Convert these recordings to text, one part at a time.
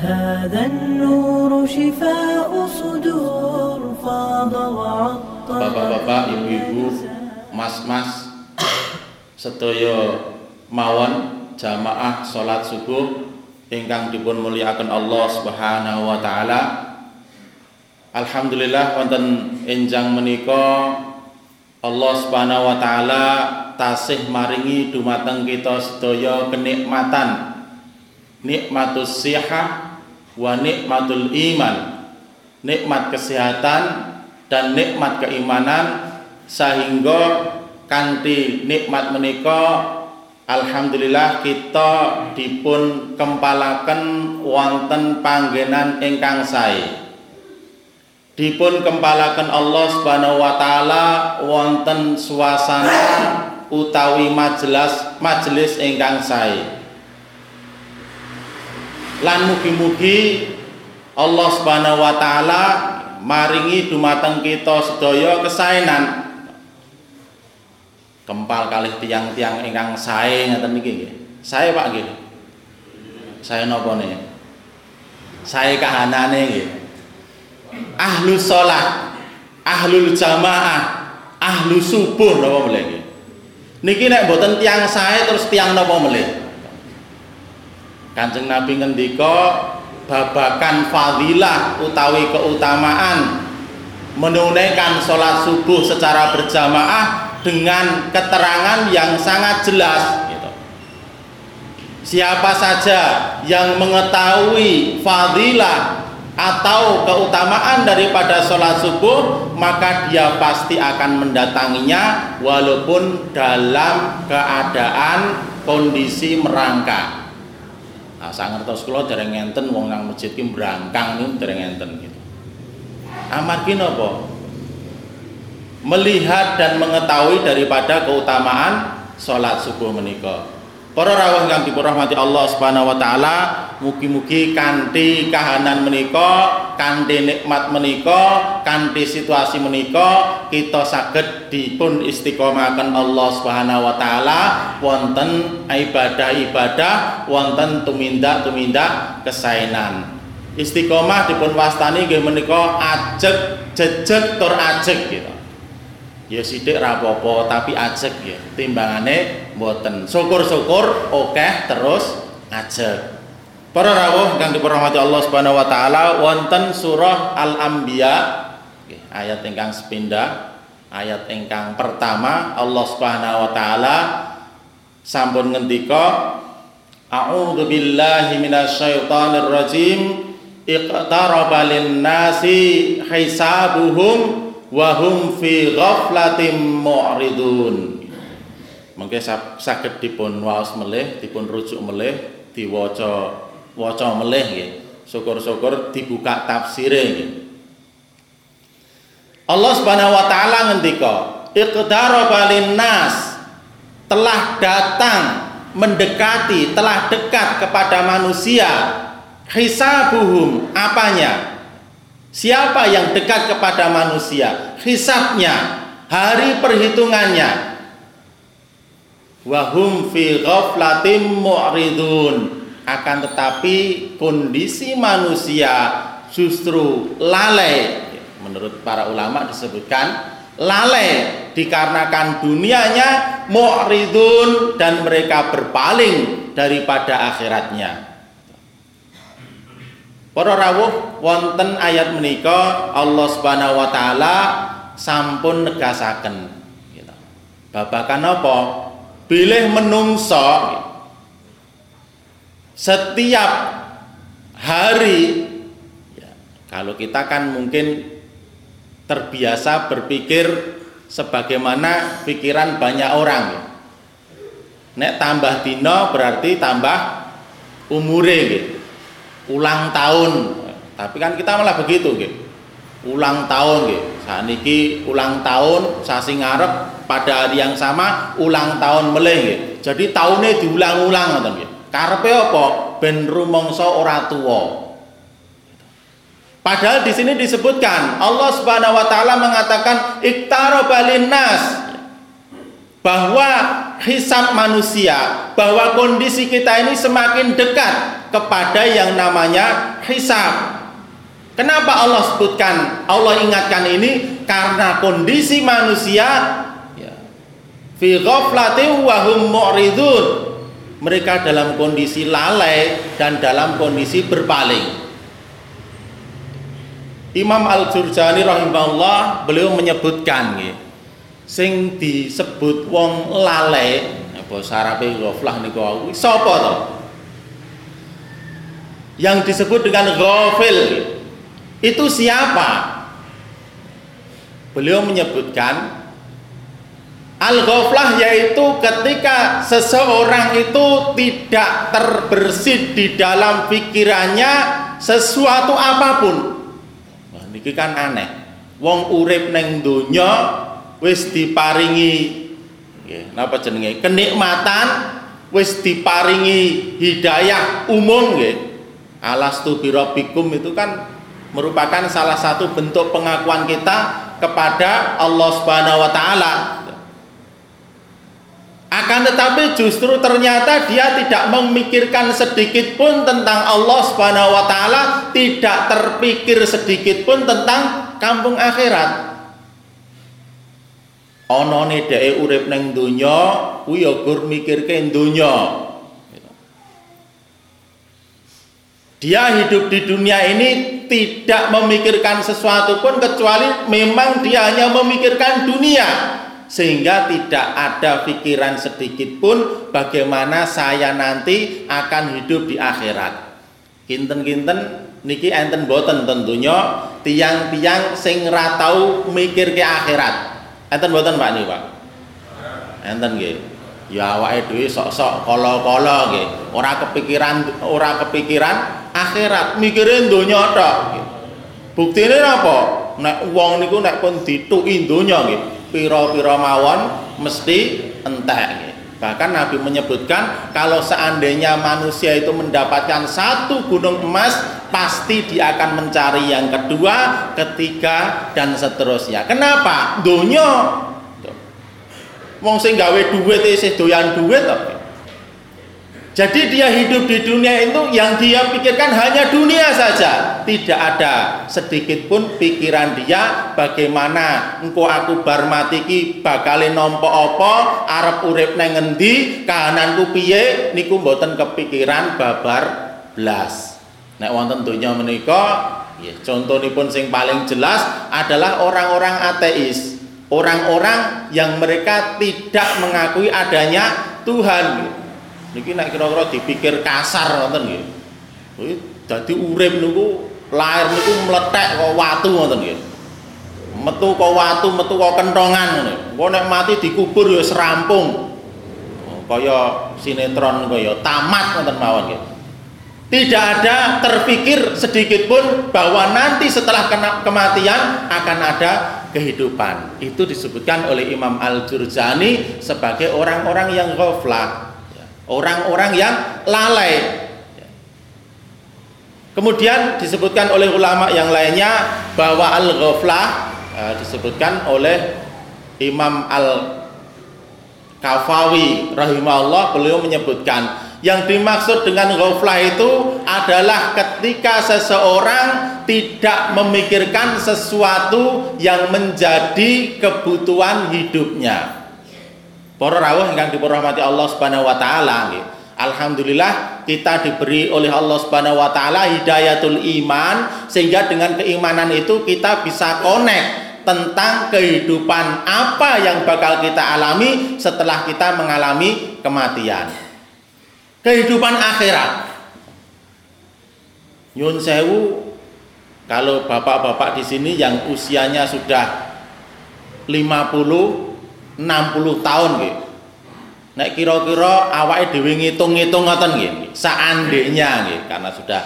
هذا النور شفاء صدور فاض وعطر Bapak-bapak, ibu-ibu, mas-mas, sedaya mawon jamaah salat subuh ingkang dipun mulyakaken Allah Subhanahu wa taala. Alhamdulillah wonten enjang menika Allah Subhanahu wa taala tasih maringi dumateng kita sedaya kenikmatan. Nikmatus sihah wa nikmatul iman. Nikmat kesehatan dan nikmat keimanan sehingga kanthi nikmat menika alhamdulillah kita dipun kempalaken wonten panggenan ingkang sae dipun kempalaken Allah Subhanahu wa taala wonten suasana utawi majelis majelis ingkang sae lan mugi-mugi Allah Subhanahu wa taala maringi dumateng kita sedaya kesaenan kempal kalih tiang-tiang ingkang sae ngeten niki nggih. Sae Pak nggih. Sae napa niki? Sae kahanane nggih. Ahlu sholat, ahlul jamaah, ahlu subuh napa melih nggih. Niki nek mboten tiang sae terus tiang napa melih? Kanjeng Nabi ngendika babakan fadilah utawi keutamaan menunaikan sholat subuh secara berjamaah dengan keterangan yang sangat jelas gitu. Siapa saja yang mengetahui fadilah atau keutamaan daripada sholat subuh maka dia pasti akan mendatanginya walaupun dalam keadaan kondisi merangkak Nah, saya ngertos kula dereng ngenten wong nang masjid ki brangkang niku dereng ngenten gitu. Amargi napa? Melihat dan mengetahui daripada keutamaan salat subuh menika. Para rawuh ingkang dirahmati Allah Subhanahu wa taala, mugi-mugi kanthi kahanan menika, kanthi nikmat menika, kanthi situasi menika kita saged dipun istiqomahaken Allah Subhanahu wa taala wonten ibadah-ibadah, wonten tumindak-tumindak kesaenan. Istiqomah dipun wastani nggih menika ajeg jejeg tur ajeg gitu. Ya sithik ra apa-apa tapi ajeg ya. Timbangane mboten. Syukur-syukur akeh terus ajeg. Para rawuh ingkang dipunrahmati Allah Subhanahu wa taala wonten surah Al-Anbiya nggih ayat ingkang sepindah ayat ingkang pertama Allah Subhanahu wa taala sampun ngendika A'udzu billahi minasyaitonir rajim lin-nasi hisabuhum wahum fi ghaflatin mu'ridun. Mengke saged dipun waos melih dipun rujuk melih diwaca waca melih nggih. Syukur-syukur dibuka tafsire nggih. Allah Subhanahu wa taala ngendika iqtaraba nas. Telah datang mendekati telah dekat kepada manusia hisabuhum apanya Siapa yang dekat kepada manusia, hisabnya, hari perhitungannya. Wahum fi ghaflatim mu'ridun. Akan tetapi kondisi manusia justru lalai. Menurut para ulama disebutkan lalai dikarenakan dunianya mu'ridun dan mereka berpaling daripada akhiratnya. Para rawuh wonten ayat menika Allah Subhanahu wa taala sampun negasaken gitu. Babakan apa? Bilih menungso setiap hari ya, kalau kita kan mungkin terbiasa berpikir sebagaimana pikiran banyak orang ya. Nek tambah dino berarti tambah umure gitu ulang tahun. Tapi kan kita malah begitu gitu ulang tahun gitu saat ini ulang tahun sasi ngarep pada hari yang sama ulang tahun meleh gitu jadi tahunnya diulang-ulang gitu karepe apa? Ben rumangsa ora Padahal di sini disebutkan Allah Subhanahu wa taala mengatakan iktaro nas. Bahwa hisab manusia bahwa kondisi kita ini semakin dekat kepada yang namanya hisab. Kenapa Allah sebutkan, Allah ingatkan ini karena kondisi manusia ya, fi ghaflatin. Mereka dalam kondisi lalai dan dalam kondisi berpaling. Imam Al-Jurjani rahimahullah beliau menyebutkan ya, sing disebut wong lalai apa sarape ghaflah niku sapa to? Yang disebut dengan ghafil itu siapa? Beliau menyebutkan Al-ghaflah yaitu ketika seseorang itu tidak terbersit di dalam pikirannya sesuatu apa pun. Wah, niki kan aneh. Wong urip neng donya wis diparingi nggih, napa jenenge? kenikmatan, wis diparingi hidayah umum nggih. Alastu birabbikum itu kan merupakan salah satu bentuk pengakuan kita kepada Allah Subhanahu wa taala. Akan tetapi justru ternyata dia tidak memikirkan sedikit pun tentang Allah Subhanahu wa taala, tidak terpikir sedikit pun tentang kampung akhirat. Onone dhek urip ning donya kuwi ya gur mikirke donya. Dia hidup di dunia ini tidak memikirkan sesuatu pun kecuali memang dia hanya memikirkan dunia sehingga tidak ada pikiran sedikit pun bagaimana saya nanti akan hidup di akhirat. Kinten-kinten niki enten boten tentunya tiang-tiang sing ra tau mikir ke akhirat. Enten boten Pak nih Pak? Enten nggih. Ya awake dhewe sok-sok kala-kala nggih. Ora kepikiran ora kepikiran akhirat. Mikire donya tok buktine apa nek wong niku nek pun dituki donya nggih. Pira-pira mawon mesti entek nggih bahkan Nabi menyebutkan kalau seandainya manusia itu mendapatkan satu gunung emas pasti dia akan mencari yang kedua, ketiga dan seterusnya. Kenapa? Donya Wong sing gawe duit isih doyan duit. Jadi dia hidup di dunia itu yang dia pikirkan hanya dunia saja. Tidak ada sedikit pun pikiran dia bagaimana engkau aku bar mati ki bakal nompo opo, arep urip neng ngendi, kahananku piye niku mboten kepikiran babar blas. Nek wonten donya menika, ya contohipun sing paling jelas adalah orang-orang ateis orang-orang yang mereka tidak mengakui adanya Tuhan niki nek kira-kira dipikir kasar ngoten nggih dadi urip niku lahir niku meletek kok watu ngoten nggih. Metu kok watu metu kok kentongan ngono engko nek mati dikubur ya serampung. Kaya sinetron kaya tamat ngoten mawon nggih. Tidak ada terpikir sedikit pun bahwa nanti setelah kematian akan ada kehidupan. Itu disebutkan oleh Imam Al-Jurjani sebagai orang-orang yang ghaflah, orang-orang yang lalai. Kemudian disebutkan oleh ulama yang lainnya bahwa al-ghaflah eh, disebutkan oleh Imam Al-Kafawi rahimahullah beliau menyebutkan yang dimaksud dengan ghaflah itu adalah ketika seseorang tidak memikirkan sesuatu yang menjadi kebutuhan hidupnya. Para rawuh yang dirahmati Allah Subhanahu wa taala Alhamdulillah kita diberi oleh Allah Subhanahu wa taala hidayatul iman sehingga dengan keimanan itu kita bisa connect tentang kehidupan apa yang bakal kita alami setelah kita mengalami kematian kehidupan akhirat. Nyun sewu kalau bapak-bapak di sini yang usianya sudah 50 60 tahun gitu. Nek kira-kira awake dhewe ngitung-ngitung ngoten nggih. Seandainya nggih karena sudah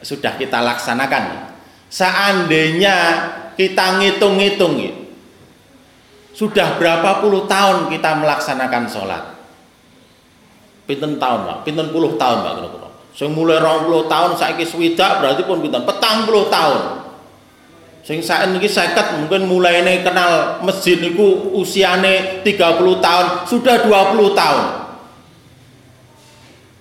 sudah kita laksanakan. Seandainya kita ngitung-ngitung gitu. Sudah berapa puluh tahun kita melaksanakan sholat pinten tahun Pak pinten puluh tahun Pak kira-kira sing mulai 20 tahun saiki swidak berarti pun pinten petang puluh tahun Sing saat ini seket mungkin mulai ini kenal masjid niku usiane 30 tahun, sudah 20 tahun.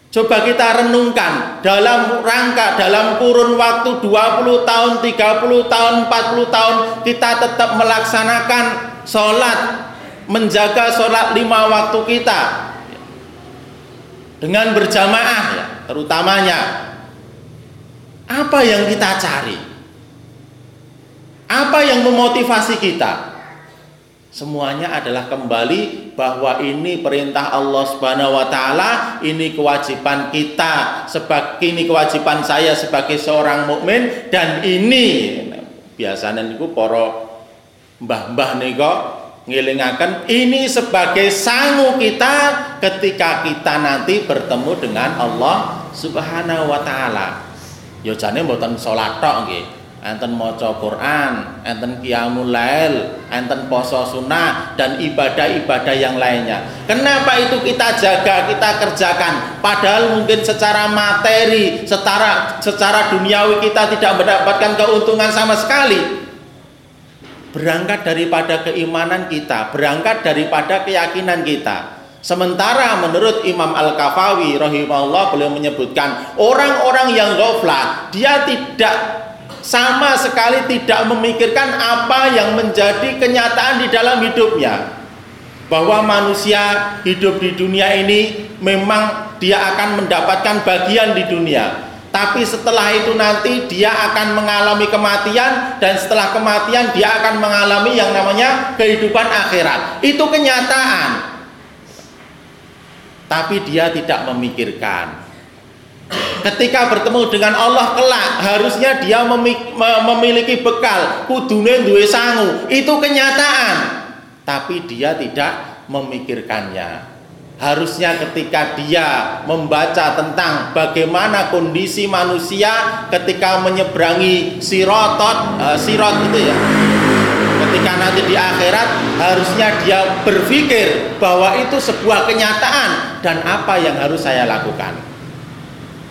Coba kita renungkan dalam rangka dalam kurun waktu 20 tahun, 30 tahun, 40 tahun kita tetap melaksanakan sholat, menjaga sholat lima waktu kita dengan berjamaah ya, terutamanya apa yang kita cari? Apa yang memotivasi kita? Semuanya adalah kembali bahwa ini perintah Allah Subhanahu wa taala, ini kewajiban kita sebagai ini kewajiban saya sebagai seorang mukmin dan ini biasanya niku para mbah-mbah nika ngilingaken ini sebagai sangu kita ketika kita nanti bertemu dengan Allah Subhanahu wa taala. Ya jane mboten salat tok nggih enten maca Quran, enten qiyamul lail, enten poso sunnah dan ibadah-ibadah yang lainnya. Kenapa itu kita jaga, kita kerjakan? Padahal mungkin secara materi, secara secara duniawi kita tidak mendapatkan keuntungan sama sekali. Berangkat daripada keimanan kita, berangkat daripada keyakinan kita. Sementara menurut Imam Al-Kafawi rahimahullah beliau menyebutkan orang-orang yang ghaflah dia tidak sama sekali tidak memikirkan apa yang menjadi kenyataan di dalam hidupnya. Bahwa manusia hidup di dunia ini memang dia akan mendapatkan bagian di dunia. Tapi setelah itu nanti dia akan mengalami kematian dan setelah kematian dia akan mengalami yang namanya kehidupan akhirat. Itu kenyataan. Tapi dia tidak memikirkan Ketika bertemu dengan Allah kelak, harusnya dia memiliki bekal, kudune duwe sangu. Itu kenyataan. Tapi dia tidak memikirkannya. Harusnya ketika dia membaca tentang bagaimana kondisi manusia ketika menyeberangi sirotot, uh, sirot itu ya. Ketika nanti di akhirat harusnya dia berpikir bahwa itu sebuah kenyataan dan apa yang harus saya lakukan.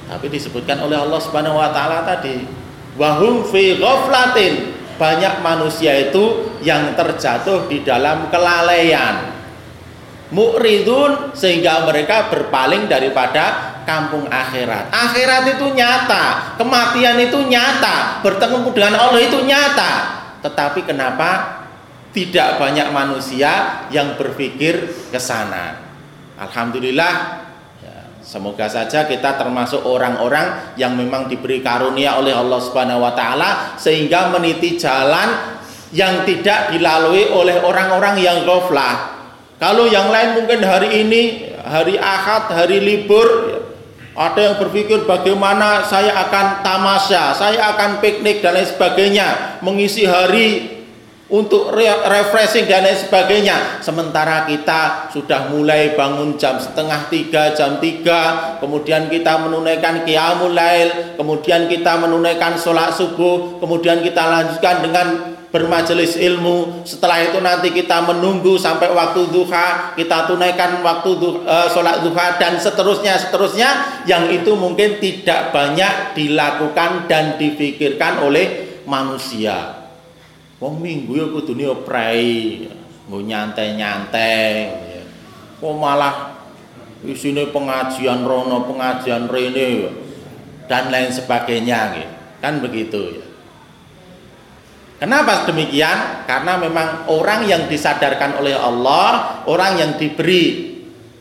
Tapi disebutkan oleh Allah Subhanahu wa taala tadi, wahum fi ghaflatin. Banyak manusia itu yang terjatuh di dalam kelalaian. Mu'ridun sehingga mereka berpaling daripada kampung akhirat. Akhirat itu nyata, kematian itu nyata, bertemu dengan Allah itu nyata. Tetapi kenapa tidak banyak manusia yang berpikir ke sana? Alhamdulillah Semoga saja kita termasuk orang-orang yang memang diberi karunia oleh Allah Subhanahu wa taala sehingga meniti jalan yang tidak dilalui oleh orang-orang yang ghaflah. Kalau yang lain mungkin hari ini hari Ahad, hari libur ada yang berpikir bagaimana saya akan tamasya, saya akan piknik dan lain sebagainya, mengisi hari untuk refreshing dan lain sebagainya. Sementara kita sudah mulai bangun jam setengah tiga, jam tiga, kemudian kita menunaikan qiyamul lail, kemudian kita menunaikan sholat subuh, kemudian kita lanjutkan dengan bermajelis ilmu. Setelah itu nanti kita menunggu sampai waktu duha, kita tunaikan waktu duha, uh, sholat duha dan seterusnya, seterusnya yang itu mungkin tidak banyak dilakukan dan dipikirkan oleh manusia. Wong minggu ya kudune prei, nggo nyantai-nyantai. Kok malah isine pengajian rono, pengajian rene dan lain sebagainya gitu. Kan begitu ya. Kenapa demikian? Karena memang orang yang disadarkan oleh Allah, orang yang diberi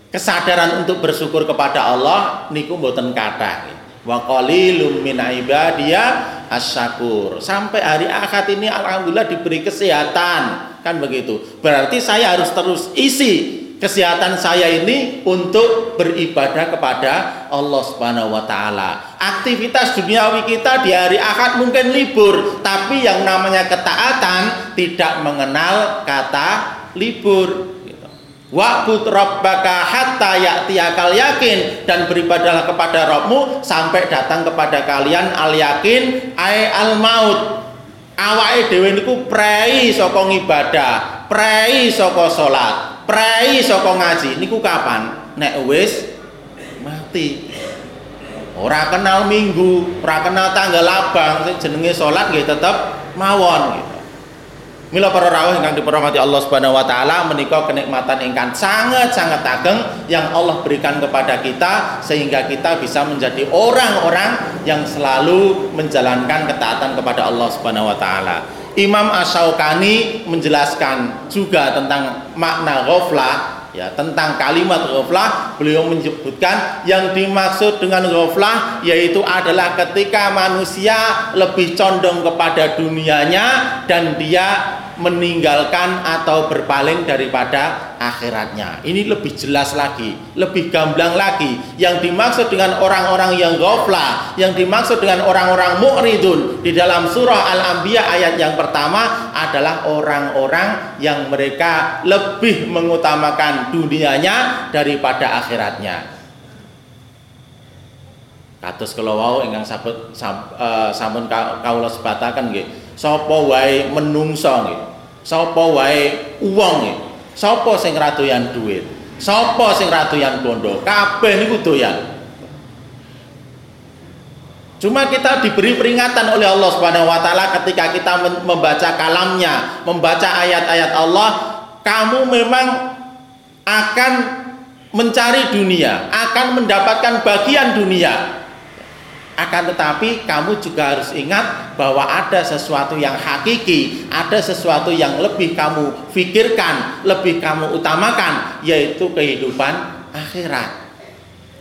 kesadaran untuk bersyukur kepada Allah niku mboten kathah wa qalilum min ibadiyah asyakur sampai hari akad ini alhamdulillah diberi kesehatan kan begitu berarti saya harus terus isi kesehatan saya ini untuk beribadah kepada Allah Subhanahu wa taala. Aktivitas duniawi kita di hari Ahad mungkin libur, tapi yang namanya ketaatan tidak mengenal kata libur. Wa'bud rabbaka hatta ya'tiyakal yakin dan beribadahlah kepada Rabbmu sampai datang kepada kalian al yakin ai al maut. Awake dhewe niku prei saka ibadah, prei saka salat, prei saka ngaji. Niku kapan? Nek wis mati. Ora kenal minggu, ora kenal tanggal abang, jenenge salat nggih tetep mawon gitu. Mila para rawuh ingkang diperhormati Allah Subhanahu wa taala menika kenikmatan ingkang sangat-sangat ageng yang Allah berikan kepada kita sehingga kita bisa menjadi orang-orang yang selalu menjalankan ketaatan kepada Allah Subhanahu wa taala. Imam Asyaukani menjelaskan juga tentang makna ghaflah ya tentang kalimat ghaflah beliau menyebutkan yang dimaksud dengan ghaflah yaitu adalah ketika manusia lebih condong kepada dunianya dan dia meninggalkan atau berpaling daripada akhiratnya. Ini lebih jelas lagi, lebih gamblang lagi. Yang dimaksud dengan orang-orang yang ghaflah, yang dimaksud dengan orang-orang mu'ridun di dalam surah Al-Anbiya ayat yang pertama adalah orang-orang yang mereka lebih mengutamakan dunianya daripada akhiratnya. Kados kula wau ingkang sabut uh, sampun kawula sebataken nggih sapa menungso nggih sapa wae wong nggih sapa sing ra doyan dhuwit sapa sing ra doyan bondo kabeh niku doyan. Cuma kita diberi peringatan oleh Allah Subhanahu wa taala ketika kita membaca kalamnya, membaca ayat-ayat Allah, kamu memang akan mencari dunia, akan mendapatkan bagian dunia. Akan tetapi kamu juga harus ingat bahwa ada sesuatu yang hakiki, ada sesuatu yang lebih kamu pikirkan, lebih kamu utamakan, yaitu kehidupan akhirat.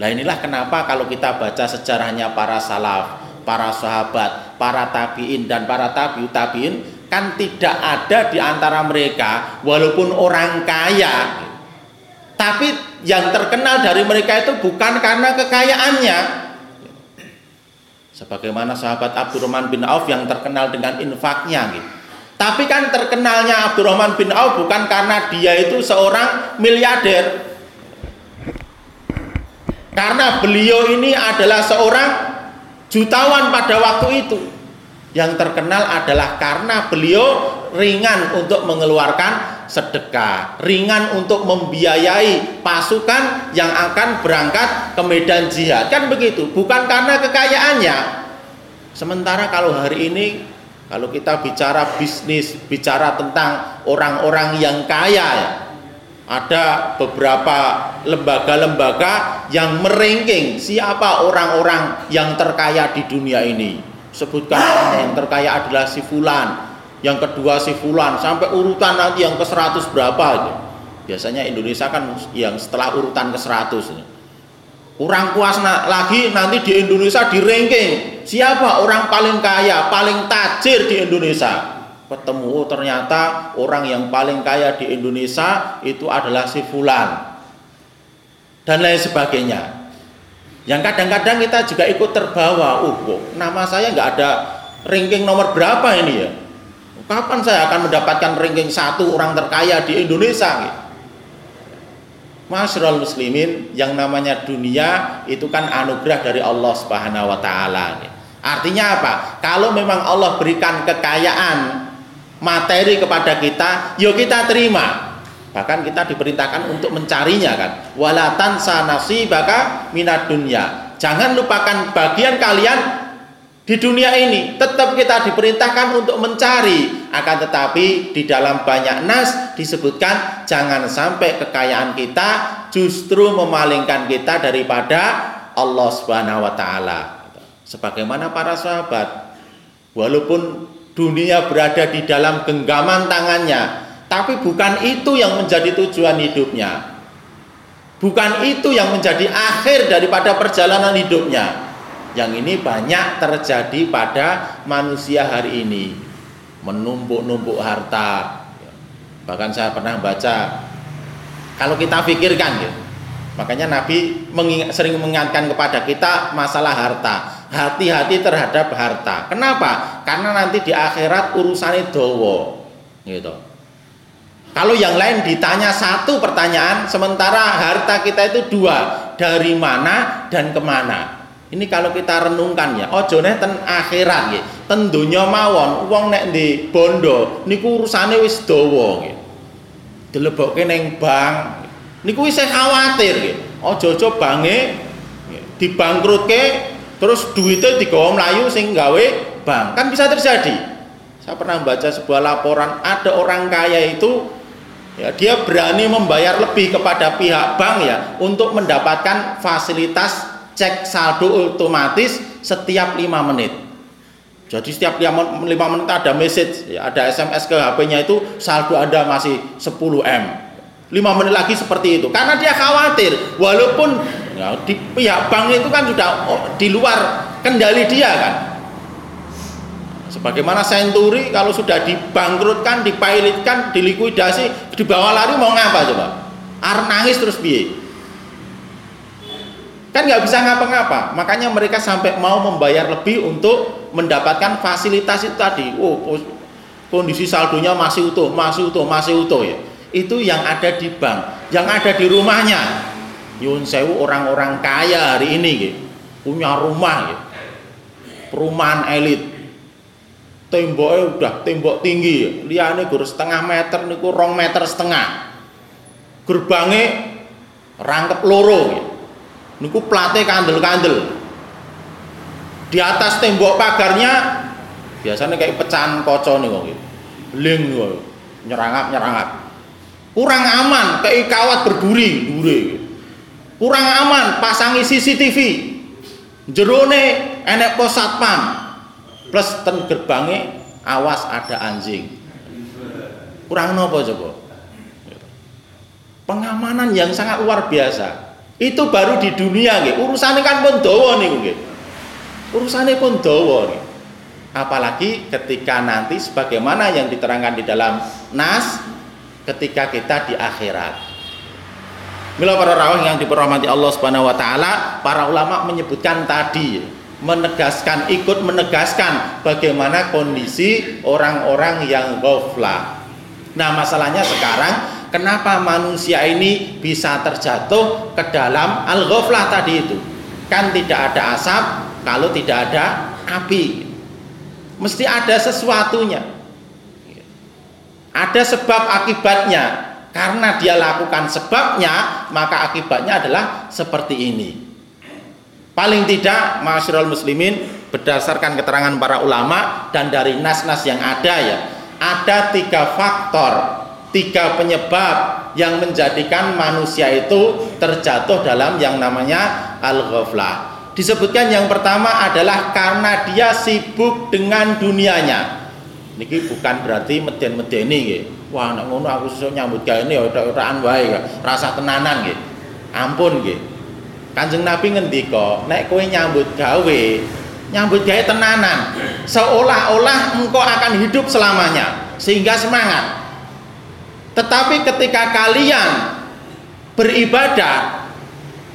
Nah inilah kenapa kalau kita baca sejarahnya para salaf, para sahabat, para tabiin dan para tabiut tabiin kan tidak ada di antara mereka walaupun orang kaya tapi yang terkenal dari mereka itu bukan karena kekayaannya Sebagaimana sahabat Abdurrahman bin Auf yang terkenal dengan infaknya gitu. Tapi kan terkenalnya Abdurrahman bin Auf bukan karena dia itu seorang miliarder. Karena beliau ini adalah seorang jutawan pada waktu itu. Yang terkenal adalah karena beliau ringan untuk mengeluarkan sedekah, ringan untuk membiayai pasukan yang akan berangkat ke medan jihad. Kan begitu, bukan karena kekayaannya. Sementara kalau hari ini kalau kita bicara bisnis, bicara tentang orang-orang yang kaya ya, ada beberapa lembaga-lembaga yang meranking siapa orang-orang yang terkaya di dunia ini. Sebutkan yang terkaya adalah si fulan, yang kedua si fulan sampai urutan nanti yang ke 100 berapa itu. Biasanya Indonesia kan yang setelah urutan ke 100 Kurang puas lagi nanti di Indonesia di ranking siapa orang paling kaya, paling tajir di Indonesia. Ketemu oh, ternyata orang yang paling kaya di Indonesia itu adalah si fulan dan lain sebagainya. Yang kadang-kadang kita juga ikut terbawa, kok nama saya nggak ada ranking nomor berapa ini ya? Kapan saya akan mendapatkan ranking satu orang terkaya di Indonesia? Gitu. Masyarul muslimin yang namanya dunia itu kan anugerah dari Allah Subhanahu wa taala. Artinya apa? Kalau memang Allah berikan kekayaan materi kepada kita, yuk kita terima. Bahkan kita diperintahkan untuk mencarinya kan. Walatan sanasi baka minat dunia. Jangan lupakan bagian kalian di dunia ini tetap kita diperintahkan untuk mencari. Akan tetapi di dalam banyak nas disebutkan jangan sampai kekayaan kita justru memalingkan kita daripada Allah Subhanahu wa taala. Sebagaimana para sahabat walaupun dunia berada di dalam genggaman tangannya tapi bukan itu yang menjadi tujuan hidupnya. Bukan itu yang menjadi akhir daripada perjalanan hidupnya yang ini banyak terjadi pada manusia hari ini. Menumpuk-numpuk harta. Bahkan saya pernah baca kalau kita pikirkan ya. Makanya Nabi mengingat, sering mengingatkan kepada kita masalah harta. Hati-hati terhadap harta. Kenapa? Karena nanti di akhirat urusannya dowo. Gitu. Kalau yang lain ditanya satu pertanyaan, sementara harta kita itu dua, dari mana dan ke mana. Ini kalau kita renungkan ya, ojo nih ten akhirat ya, ten dunia mawon, uang nek di bondo, niku urusane wis dawa nggih. Dilebokke ning bank, niku wis khawatir nggih. Ojo-ojo bange dibangkrutke terus duitnya digawa melayu sing gawe bank. Kan bisa terjadi. Saya pernah baca sebuah laporan ada orang kaya itu ya dia berani membayar lebih kepada pihak bank ya untuk mendapatkan fasilitas cek saldo otomatis setiap lima menit. Jadi setiap lima menit ada message, ya, ada SMS ke HP-nya itu saldo Anda masih 10 M. Lima menit lagi seperti itu, karena dia khawatir, walaupun ya, di pihak bank itu kan sudah oh, di luar kendali dia kan, Sebagaimana Senturi kalau sudah dibangkrutkan, dipilotkan, dilikuidasi, dibawa lari mau ngapa coba? Ar nangis terus biye. Kan nggak bisa ngapa-ngapa. Makanya mereka sampai mau membayar lebih untuk mendapatkan fasilitas itu tadi. Oh, kondisi saldonya masih utuh, masih utuh, masih utuh ya. Itu yang ada di bank, yang ada di rumahnya. Yun sewu orang-orang kaya hari ini gitu. punya rumah gitu. Perumahan elit, temboknya udah tembok tinggi liane gur setengah meter niku rong meter setengah gerbangnya rangkep loro niku plate kandel-kandel. Di atas tembok pagarnya biasanya kayak pecahan koco nih kok ling nyerangap nyerangap kurang aman kayak kawat berduri duri kurang aman pasangi CCTV jerone enek pos satpam. Plus ten gerbangnya awas ada anjing. Kurang nopo coba? Pengamanan yang sangat luar biasa itu baru di dunia nih urusannya kan pun dawa urusannya pun dawa apalagi ketika nanti sebagaimana yang diterangkan di dalam nas ketika kita di akhirat. Mila para rawang yang diperhormati Allah Subhanahu wa taala, para ulama menyebutkan tadi menegaskan ikut menegaskan bagaimana kondisi orang-orang yang ghaflah. Nah, masalahnya sekarang kenapa manusia ini bisa terjatuh ke dalam al-ghaflah tadi itu? Kan tidak ada asap kalau tidak ada api. Mesti ada sesuatunya. Ada sebab akibatnya. Karena dia lakukan sebabnya, maka akibatnya adalah seperti ini. Paling tidak masyarakat muslimin berdasarkan keterangan para ulama dan dari nas-nas yang ada ya, ada tiga faktor, tiga penyebab yang menjadikan manusia itu terjatuh dalam yang namanya al-ghaflah. Disebutkan yang pertama adalah karena dia sibuk dengan dunianya. Niki bukan berarti meden-medeni nggih. Wah, nek ngono aku sesuk nyambut gawe ini ya ora-oraan wae, rasa tenanan nggih. Ampun nggih Kanjeng Nabi ngendika, nek kowe nyambut gawe, nyambut gawe tenanan, seolah-olah engkau akan hidup selamanya, sehingga semangat. Tetapi ketika kalian beribadah,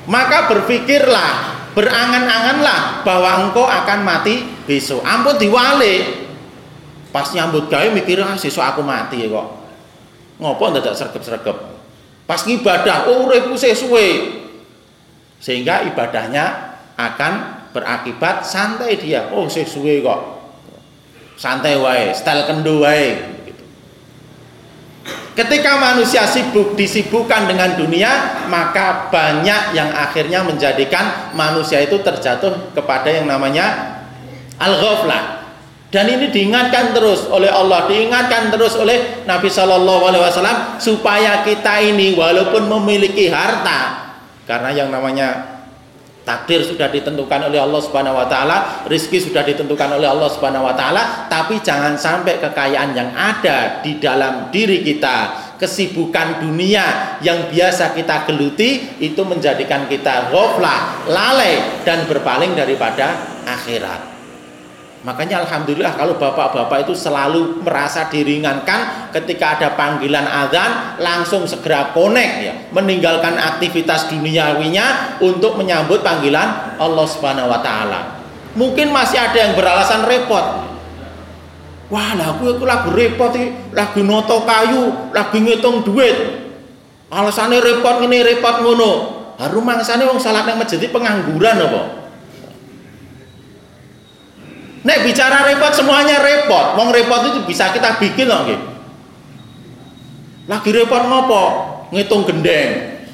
maka berpikirlah, berangan-anganlah bahwa engkau akan mati besok. Ampun diwale. Pas nyambut gawe mikir ah sesuk aku mati kok. Ngopo ndadak sregep-sregep. Pas ngibadah, oh uripku suwe sehingga ibadahnya akan berakibat santai dia oh sesuai kok santai wae style kendo wae. Ketika manusia sibuk disibukkan dengan dunia maka banyak yang akhirnya menjadikan manusia itu terjatuh kepada yang namanya al-ghaflah. Dan ini diingatkan terus oleh Allah diingatkan terus oleh Nabi Shallallahu Alaihi Wasallam supaya kita ini walaupun memiliki harta karena yang namanya takdir sudah ditentukan oleh Allah Subhanahu wa taala, rizki sudah ditentukan oleh Allah Subhanahu wa taala, tapi jangan sampai kekayaan yang ada di dalam diri kita, kesibukan dunia yang biasa kita geluti itu menjadikan kita ghaflah, lalai dan berpaling daripada akhirat. Makanya alhamdulillah kalau bapak-bapak itu selalu merasa diringankan ketika ada panggilan azan langsung segera connect ya, meninggalkan aktivitas duniawinya untuk menyambut panggilan Allah Subhanahu wa taala. Mungkin masih ada yang beralasan repot. Wah, lagu itu lagu repot iki, lagu noto kayu, lagu ngitung duit. Alasannya repot ini repot ngono. Harum mangsane wong salat nang masjid pengangguran apa? Nek bicara repot semuanya repot. Wong repot itu bisa kita bikin loh gitu. Lagi repot ngopo? Ngitung gendeng.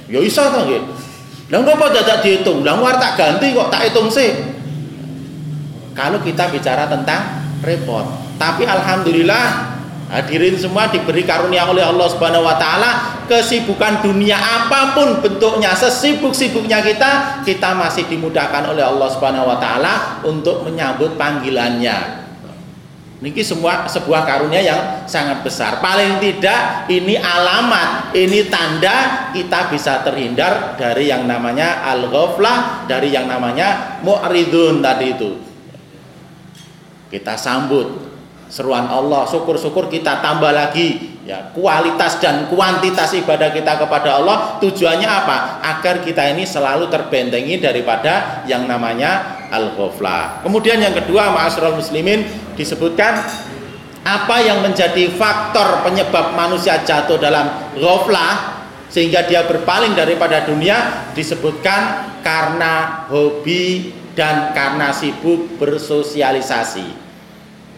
Ya iso to nggih. Lah ngopo dadak dihitung? Lah war tak ganti kok tak hitung sih. Kalau kita bicara tentang repot. Tapi alhamdulillah Hadirin semua diberi karunia oleh Allah Subhanahu wa taala kesibukan dunia apa pun bentuknya sesibuk-sibuknya kita kita masih dimudahkan oleh Allah Subhanahu wa taala untuk menyambut panggilannya. Niki semua sebuah karunia yang sangat besar. Paling tidak ini alamat, ini tanda kita bisa terhindar dari yang namanya al-ghaflah, dari yang namanya mu'ridun tadi itu. Kita sambut seruan Allah syukur-syukur kita tambah lagi. Ya kualitas dan kuantitas ibadah kita kepada Allah. Tujuannya apa? Agar kita ini selalu terbentengi daripada yang namanya al-ghaflah. Kemudian yang kedua ma'asyiral muslimin disebutkan apa yang menjadi faktor penyebab manusia jatuh dalam ghaflah sehingga dia berpaling daripada dunia disebutkan karena hobi dan karena sibuk bersosialisasi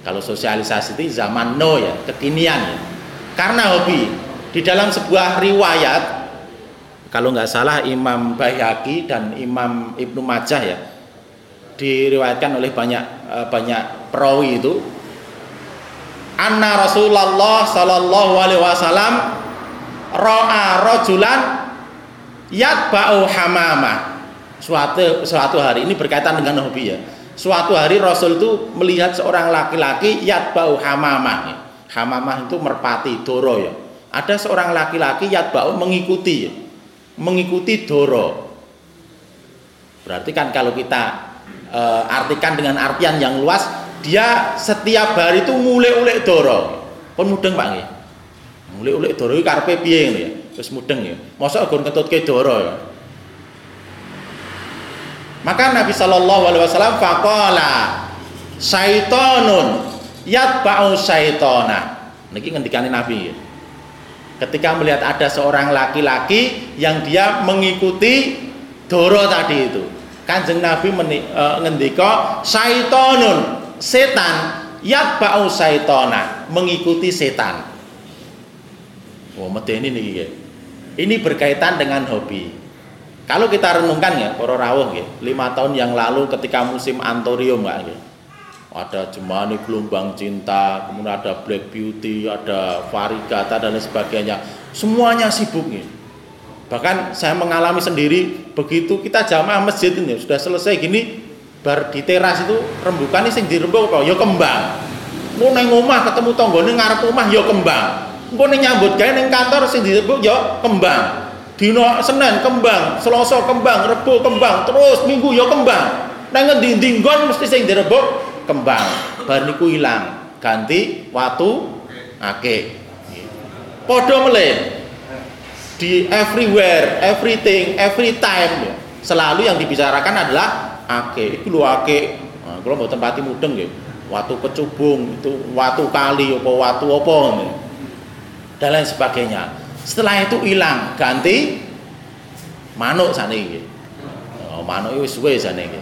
kalau sosialisasi itu zaman no ya, kekinian ya. Karena hobi. Di dalam sebuah riwayat, kalau nggak salah Imam Baihaqi dan Imam Ibnu Majah ya, diriwayatkan oleh banyak eh, banyak perawi itu, Anna Rasulullah Sallallahu Alaihi Wasallam ro'a rojulan yatba'u hamamah suatu suatu hari ini berkaitan dengan hobi ya Suatu hari Rasul itu melihat seorang laki-laki yatbau hamamah. Hamamah itu merpati doro ya. Ada seorang laki-laki yatbau mengikuti ya. Mengikuti doro. Berarti kan kalau kita e, artikan dengan artian yang luas, dia setiap hari itu ngulek-ulek doro. Pun mudeng Pak nggih. Ngulek-ulek doro iki karepe piye ya. Terus mudeng ya. Mosok gon ketutke doro ya. Maka Nabi Shallallahu Alaihi Wasallam fakola syaitonun yatba'u syaitona. Niki ngendikane Nabi. Ketika melihat ada seorang laki-laki yang dia mengikuti doro tadi itu. Kanjeng Nabi meni, e, ngendika syaitonun setan yatba'u syaitona mengikuti setan. Oh, medeni niki. Ini berkaitan dengan hobi. Kalau kita renungkan ya, para rawuh ya, lima tahun yang lalu ketika musim antorium nggak ya, ada Jemani gelombang cinta, kemudian ada Black Beauty, ada Varigata dan lain sebagainya. Semuanya sibuk ya. Bahkan saya mengalami sendiri begitu kita jamaah masjid ini sudah selesai gini, bar di teras itu rembukan ini sing dirembuk apa? Ya kembang. Mau neng rumah ketemu tonggone ngarep rumah ya kembang. Mau neng nyambut gawe neng kantor sing dirembuk ya kembang Dino Senin kembang, Selasa kembang, Rebo kembang, terus Minggu ya kembang. Nang ngendi dinggon mesti sing direbuk kembang. Bar niku ilang, ganti watu ake. Padha meleh. Di everywhere, everything, every time selalu yang dibicarakan adalah ake. Iku lho ake. Nah, kalau mau tempati mudeng nggih. Watu kecubung, itu watu kali apa watu apa dan lain sebagainya setelah itu hilang ganti manuk sana ini oh, manuk itu suwe sana ini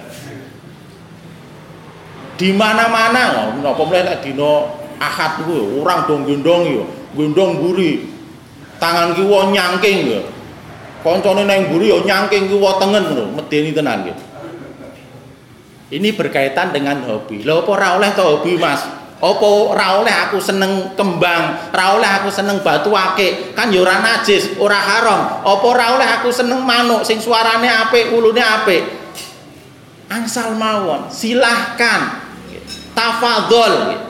di mana-mana napa mulai lek dina ahad ku orang dong gendong yo gendong buri tangan kiwa nyangking yo koncone nang buri yo nyangking kiwa tengen lho medeni tenan yo ini berkaitan dengan hobi. Lho apa ora oleh to hobi Mas Apa ora aku seneng kembang, ora aku seneng batu akik, kan ya ora najis, ora haram. Apa ora aku seneng manuk sing suarane apik, ulune apik. Angsal mawon, silahkan. Tafadhol.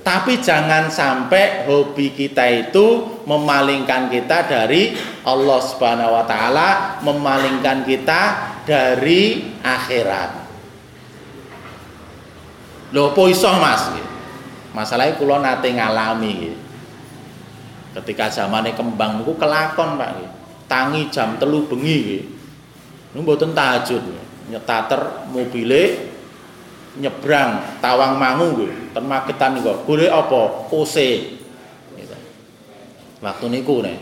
Tapi jangan sampai hobi kita itu memalingkan kita dari Allah Subhanahu wa taala, memalingkan kita dari akhirat. Lho apa iso Mas? Masalahnya kula nate ngalami Ketika zamane kembang niku kelakon Pak Tangi jam telu bengi nggih. Niku mboten tahajud. Nyetater mobile nyebrang Tawang Mangu nggih, ten Magetan niku. Golek apa? OC. Gitu. Waktu niku nek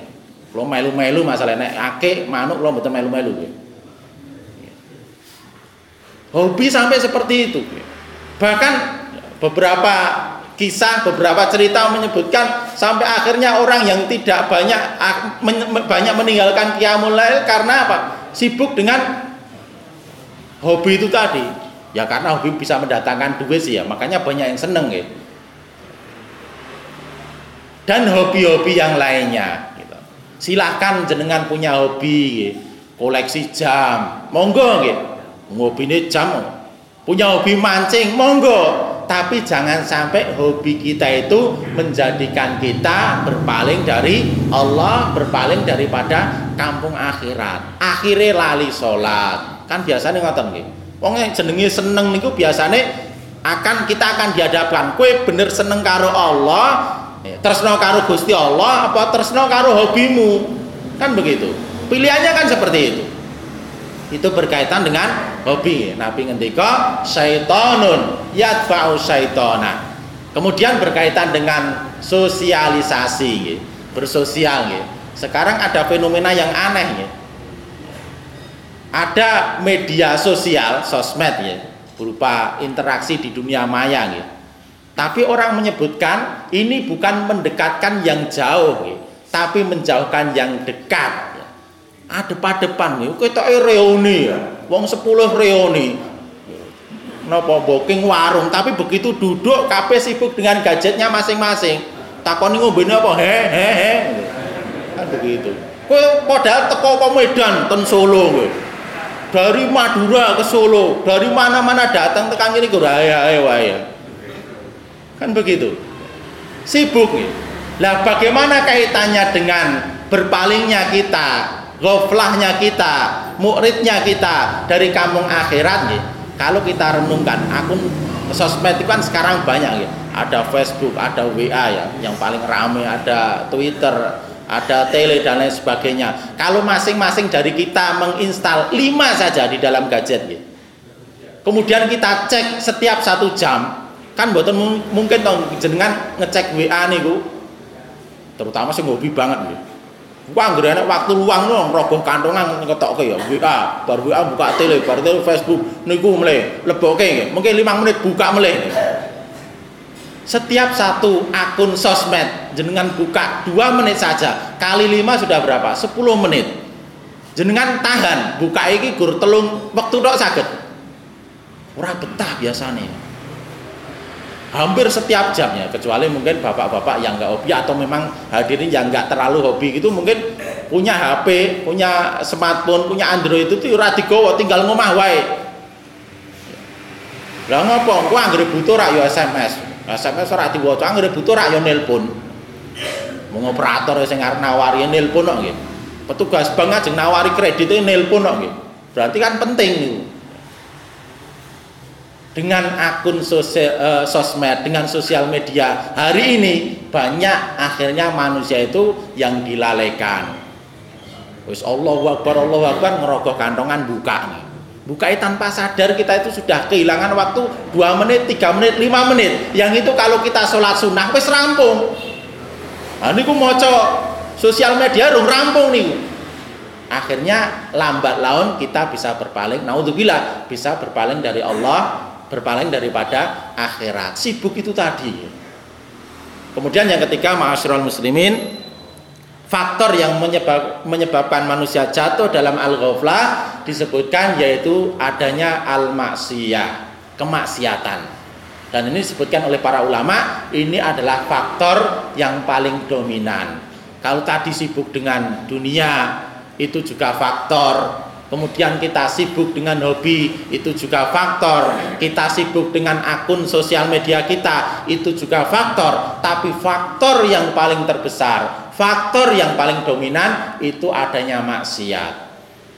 kula melu-melu masalah nek akeh manuk kula mboten melu-melu nggih. Hobi sampai seperti itu. Bahkan beberapa kisah, beberapa cerita menyebutkan sampai akhirnya orang yang tidak banyak banyak meninggalkan qiyamul lail karena apa? Sibuk dengan hobi itu tadi. Ya karena hobi bisa mendatangkan duit sih ya, makanya banyak yang seneng ya. Dan hobi-hobi yang lainnya. Gitu. Silahkan jenengan punya hobi, gitu. koleksi jam, monggo gitu. Hobi jam, punya hobi mancing, monggo. Tapi jangan sampai hobi kita itu menjadikan kita berpaling dari Allah, berpaling daripada kampung akhirat. Akhirnya lali sholat. Kan biasanya ngoten gitu. Wong jenenge seneng niku biasanya akan kita akan dihadapkan kue bener seneng karo Allah ya, tresno karo Gusti Allah apa tresno karo hobimu kan begitu pilihannya kan seperti itu itu berkaitan dengan hobi Nabi ngendika syaitonun yadfa'u syaitona kemudian berkaitan dengan sosialisasi bersosial sekarang ada fenomena yang aneh ada media sosial sosmed ya berupa interaksi di dunia maya ya. Tapi orang menyebutkan ini bukan mendekatkan yang jauh tapi menjauhkan yang dekat. Adep-adepan ya, kita reuni ya, wong 10 reuni. Napa booking warung, tapi begitu duduk kabeh sibuk dengan gadgetnya masing-masing. Takoni ngombene apa? He he. Kan begitu. Kowe padahal teko ke Medan ten Solo kowe dari Madura ke Solo, dari mana-mana datang tekan ini ke raya ya. Kan begitu. Sibuk ya. Lah bagaimana kaitannya dengan berpalingnya kita, goflahnya kita, muridnya kita dari kampung akhirat ya? Kalau kita renungkan akun sosmed itu kan sekarang banyak ya. Ada Facebook, ada WA ya, yang paling ramai ada Twitter, ada tele dan lain sebagainya. Kalau masing-masing dari kita menginstal lima saja di dalam gadget, gitu. kemudian kita cek setiap satu jam, kan buatan mungkin dong jenengan ngecek WA nih bu, terutama sih hobi banget gitu. Gak waktu luang loh, rogoh kantongan ngetok ke ya WA, baru WA buka tele, baru tele Facebook, niku mulai leboke, mungkin lima menit buka mulai setiap satu akun sosmed jenengan buka dua menit saja kali lima sudah berapa? 10 menit. Jenengan tahan buka ini gur telung waktu dok sakit ora betah biasanya hampir setiap jamnya kecuali mungkin bapak-bapak yang nggak hobi atau memang hadirin yang nggak terlalu hobi itu mungkin punya HP punya smartphone punya Android itu tuh ora digowo tinggal ngomah wae lah ngopo gua anggere butuh rak yo SMS SMS ora diwaca anggere butuh rak yo nelpon. Wong operator sing arep nawari nelpon kok nggih. Petugas bank ajeng nawari kredit nelpon kok nggih. Berarti kan penting niku. Dengan akun sosial, uh, sosmed, dengan sosial media. Hari ini banyak akhirnya manusia itu yang dilalaikan. Wis Allahu Akbar, Allahu Akbar ngerogoh kantongan buka nih. Bukai tanpa sadar kita itu sudah kehilangan waktu 2 menit, 3 menit, 5 menit. Yang itu kalau kita sholat sunnah wis rampung. Nah ini moco sosial media rung rampung nih akhirnya lambat laun kita bisa berpaling naudzubillah bisa berpaling dari Allah berpaling daripada akhirat sibuk itu tadi kemudian yang ketiga ma'asyiral muslimin faktor yang menyebab, menyebabkan manusia jatuh dalam al-ghaflah disebutkan yaitu adanya al-maksiyah, kemaksiatan. Dan ini disebutkan oleh para ulama, ini adalah faktor yang paling dominan. Kalau tadi sibuk dengan dunia, itu juga faktor Kemudian kita sibuk dengan hobi, itu juga faktor. Kita sibuk dengan akun sosial media kita, itu juga faktor. Tapi faktor yang paling terbesar, faktor yang paling dominan itu adanya maksiat.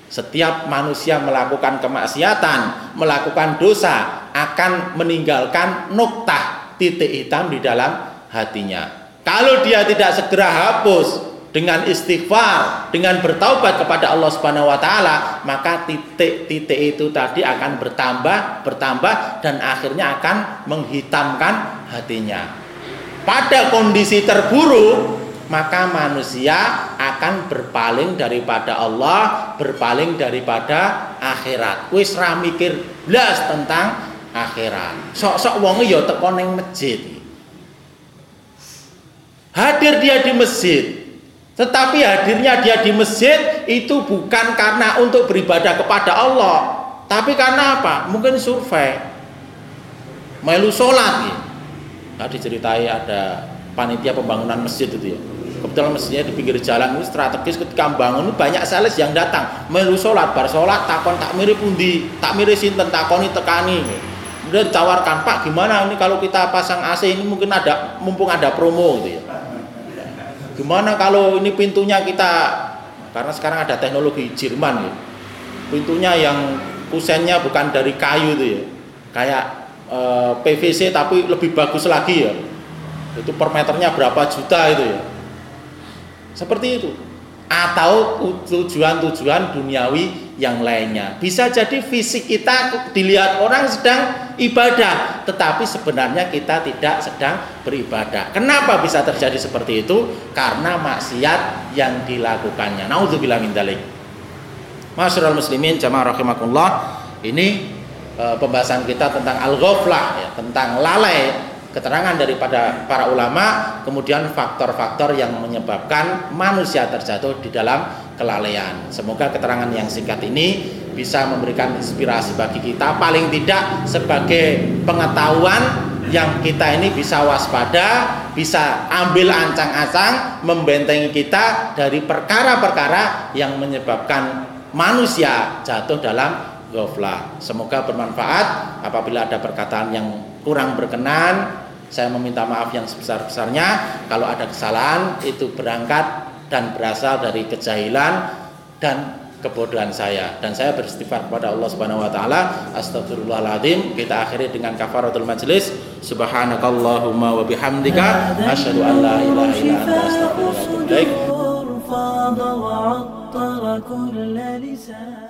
Setiap manusia melakukan kemaksiatan, melakukan dosa, akan meninggalkan noktah titik hitam di dalam hatinya. Kalau dia tidak segera hapus dengan istighfar, dengan bertaubat kepada Allah Subhanahu wa taala, maka titik-titik itu tadi akan bertambah, bertambah dan akhirnya akan menghitamkan hatinya. Pada kondisi terburuk, maka manusia akan berpaling daripada Allah, berpaling daripada akhirat. Wis ra mikir blas tentang akhirat. Sok-sok wong ya teko ning masjid. Hadir dia di masjid, tetapi hadirnya dia di masjid itu bukan karena untuk beribadah kepada Allah, tapi karena apa? Mungkin survei. melu sholat ya. Nah, diceritai ada panitia pembangunan masjid itu ya. Kebetulan masjidnya di pinggir jalan ini strategis ketika bangun banyak sales yang datang melu sholat bar sholat takon tak mirip pundi tak mirip sinten takoni tekani kemudian ditawarkan Pak gimana ini kalau kita pasang AC ini mungkin ada mumpung ada promo gitu ya gimana kalau ini pintunya kita karena sekarang ada teknologi Jerman ya pintunya yang kusennya bukan dari kayu itu ya kayak eh, PVC tapi lebih bagus lagi ya itu per meternya berapa juta itu ya seperti itu. Atau tujuan-tujuan duniawi yang lainnya. Bisa jadi fisik kita dilihat orang sedang ibadah, tetapi sebenarnya kita tidak sedang beribadah. Kenapa bisa terjadi seperti itu? Karena maksiat yang dilakukannya. Nauzubillah min dzalik. Masyarul muslimin jamaah rahimakumullah. Ini e, pembahasan kita tentang al-ghaflah ya, tentang lalai keterangan daripada para ulama, kemudian faktor-faktor yang menyebabkan manusia terjatuh di dalam kelalaian. Semoga keterangan yang singkat ini bisa memberikan inspirasi bagi kita, paling tidak sebagai pengetahuan yang kita ini bisa waspada, bisa ambil ancang-ancang, membentengi kita dari perkara-perkara yang menyebabkan manusia jatuh dalam ghaflah. Semoga bermanfaat. Apabila ada perkataan yang kurang berkenan, saya meminta maaf yang sebesar-besarnya. Kalau ada kesalahan itu berangkat dan berasal dari kejahilan dan kebodohan saya. Dan saya beristighfar kepada Allah Subhanahu wa taala astagfirullahaladzim kita akhiri dengan kafaratul majlis. Subhanakallahumma wa bihamdika asyhadu an la ilaha illa anta astaghfiruka wa atubu ilaik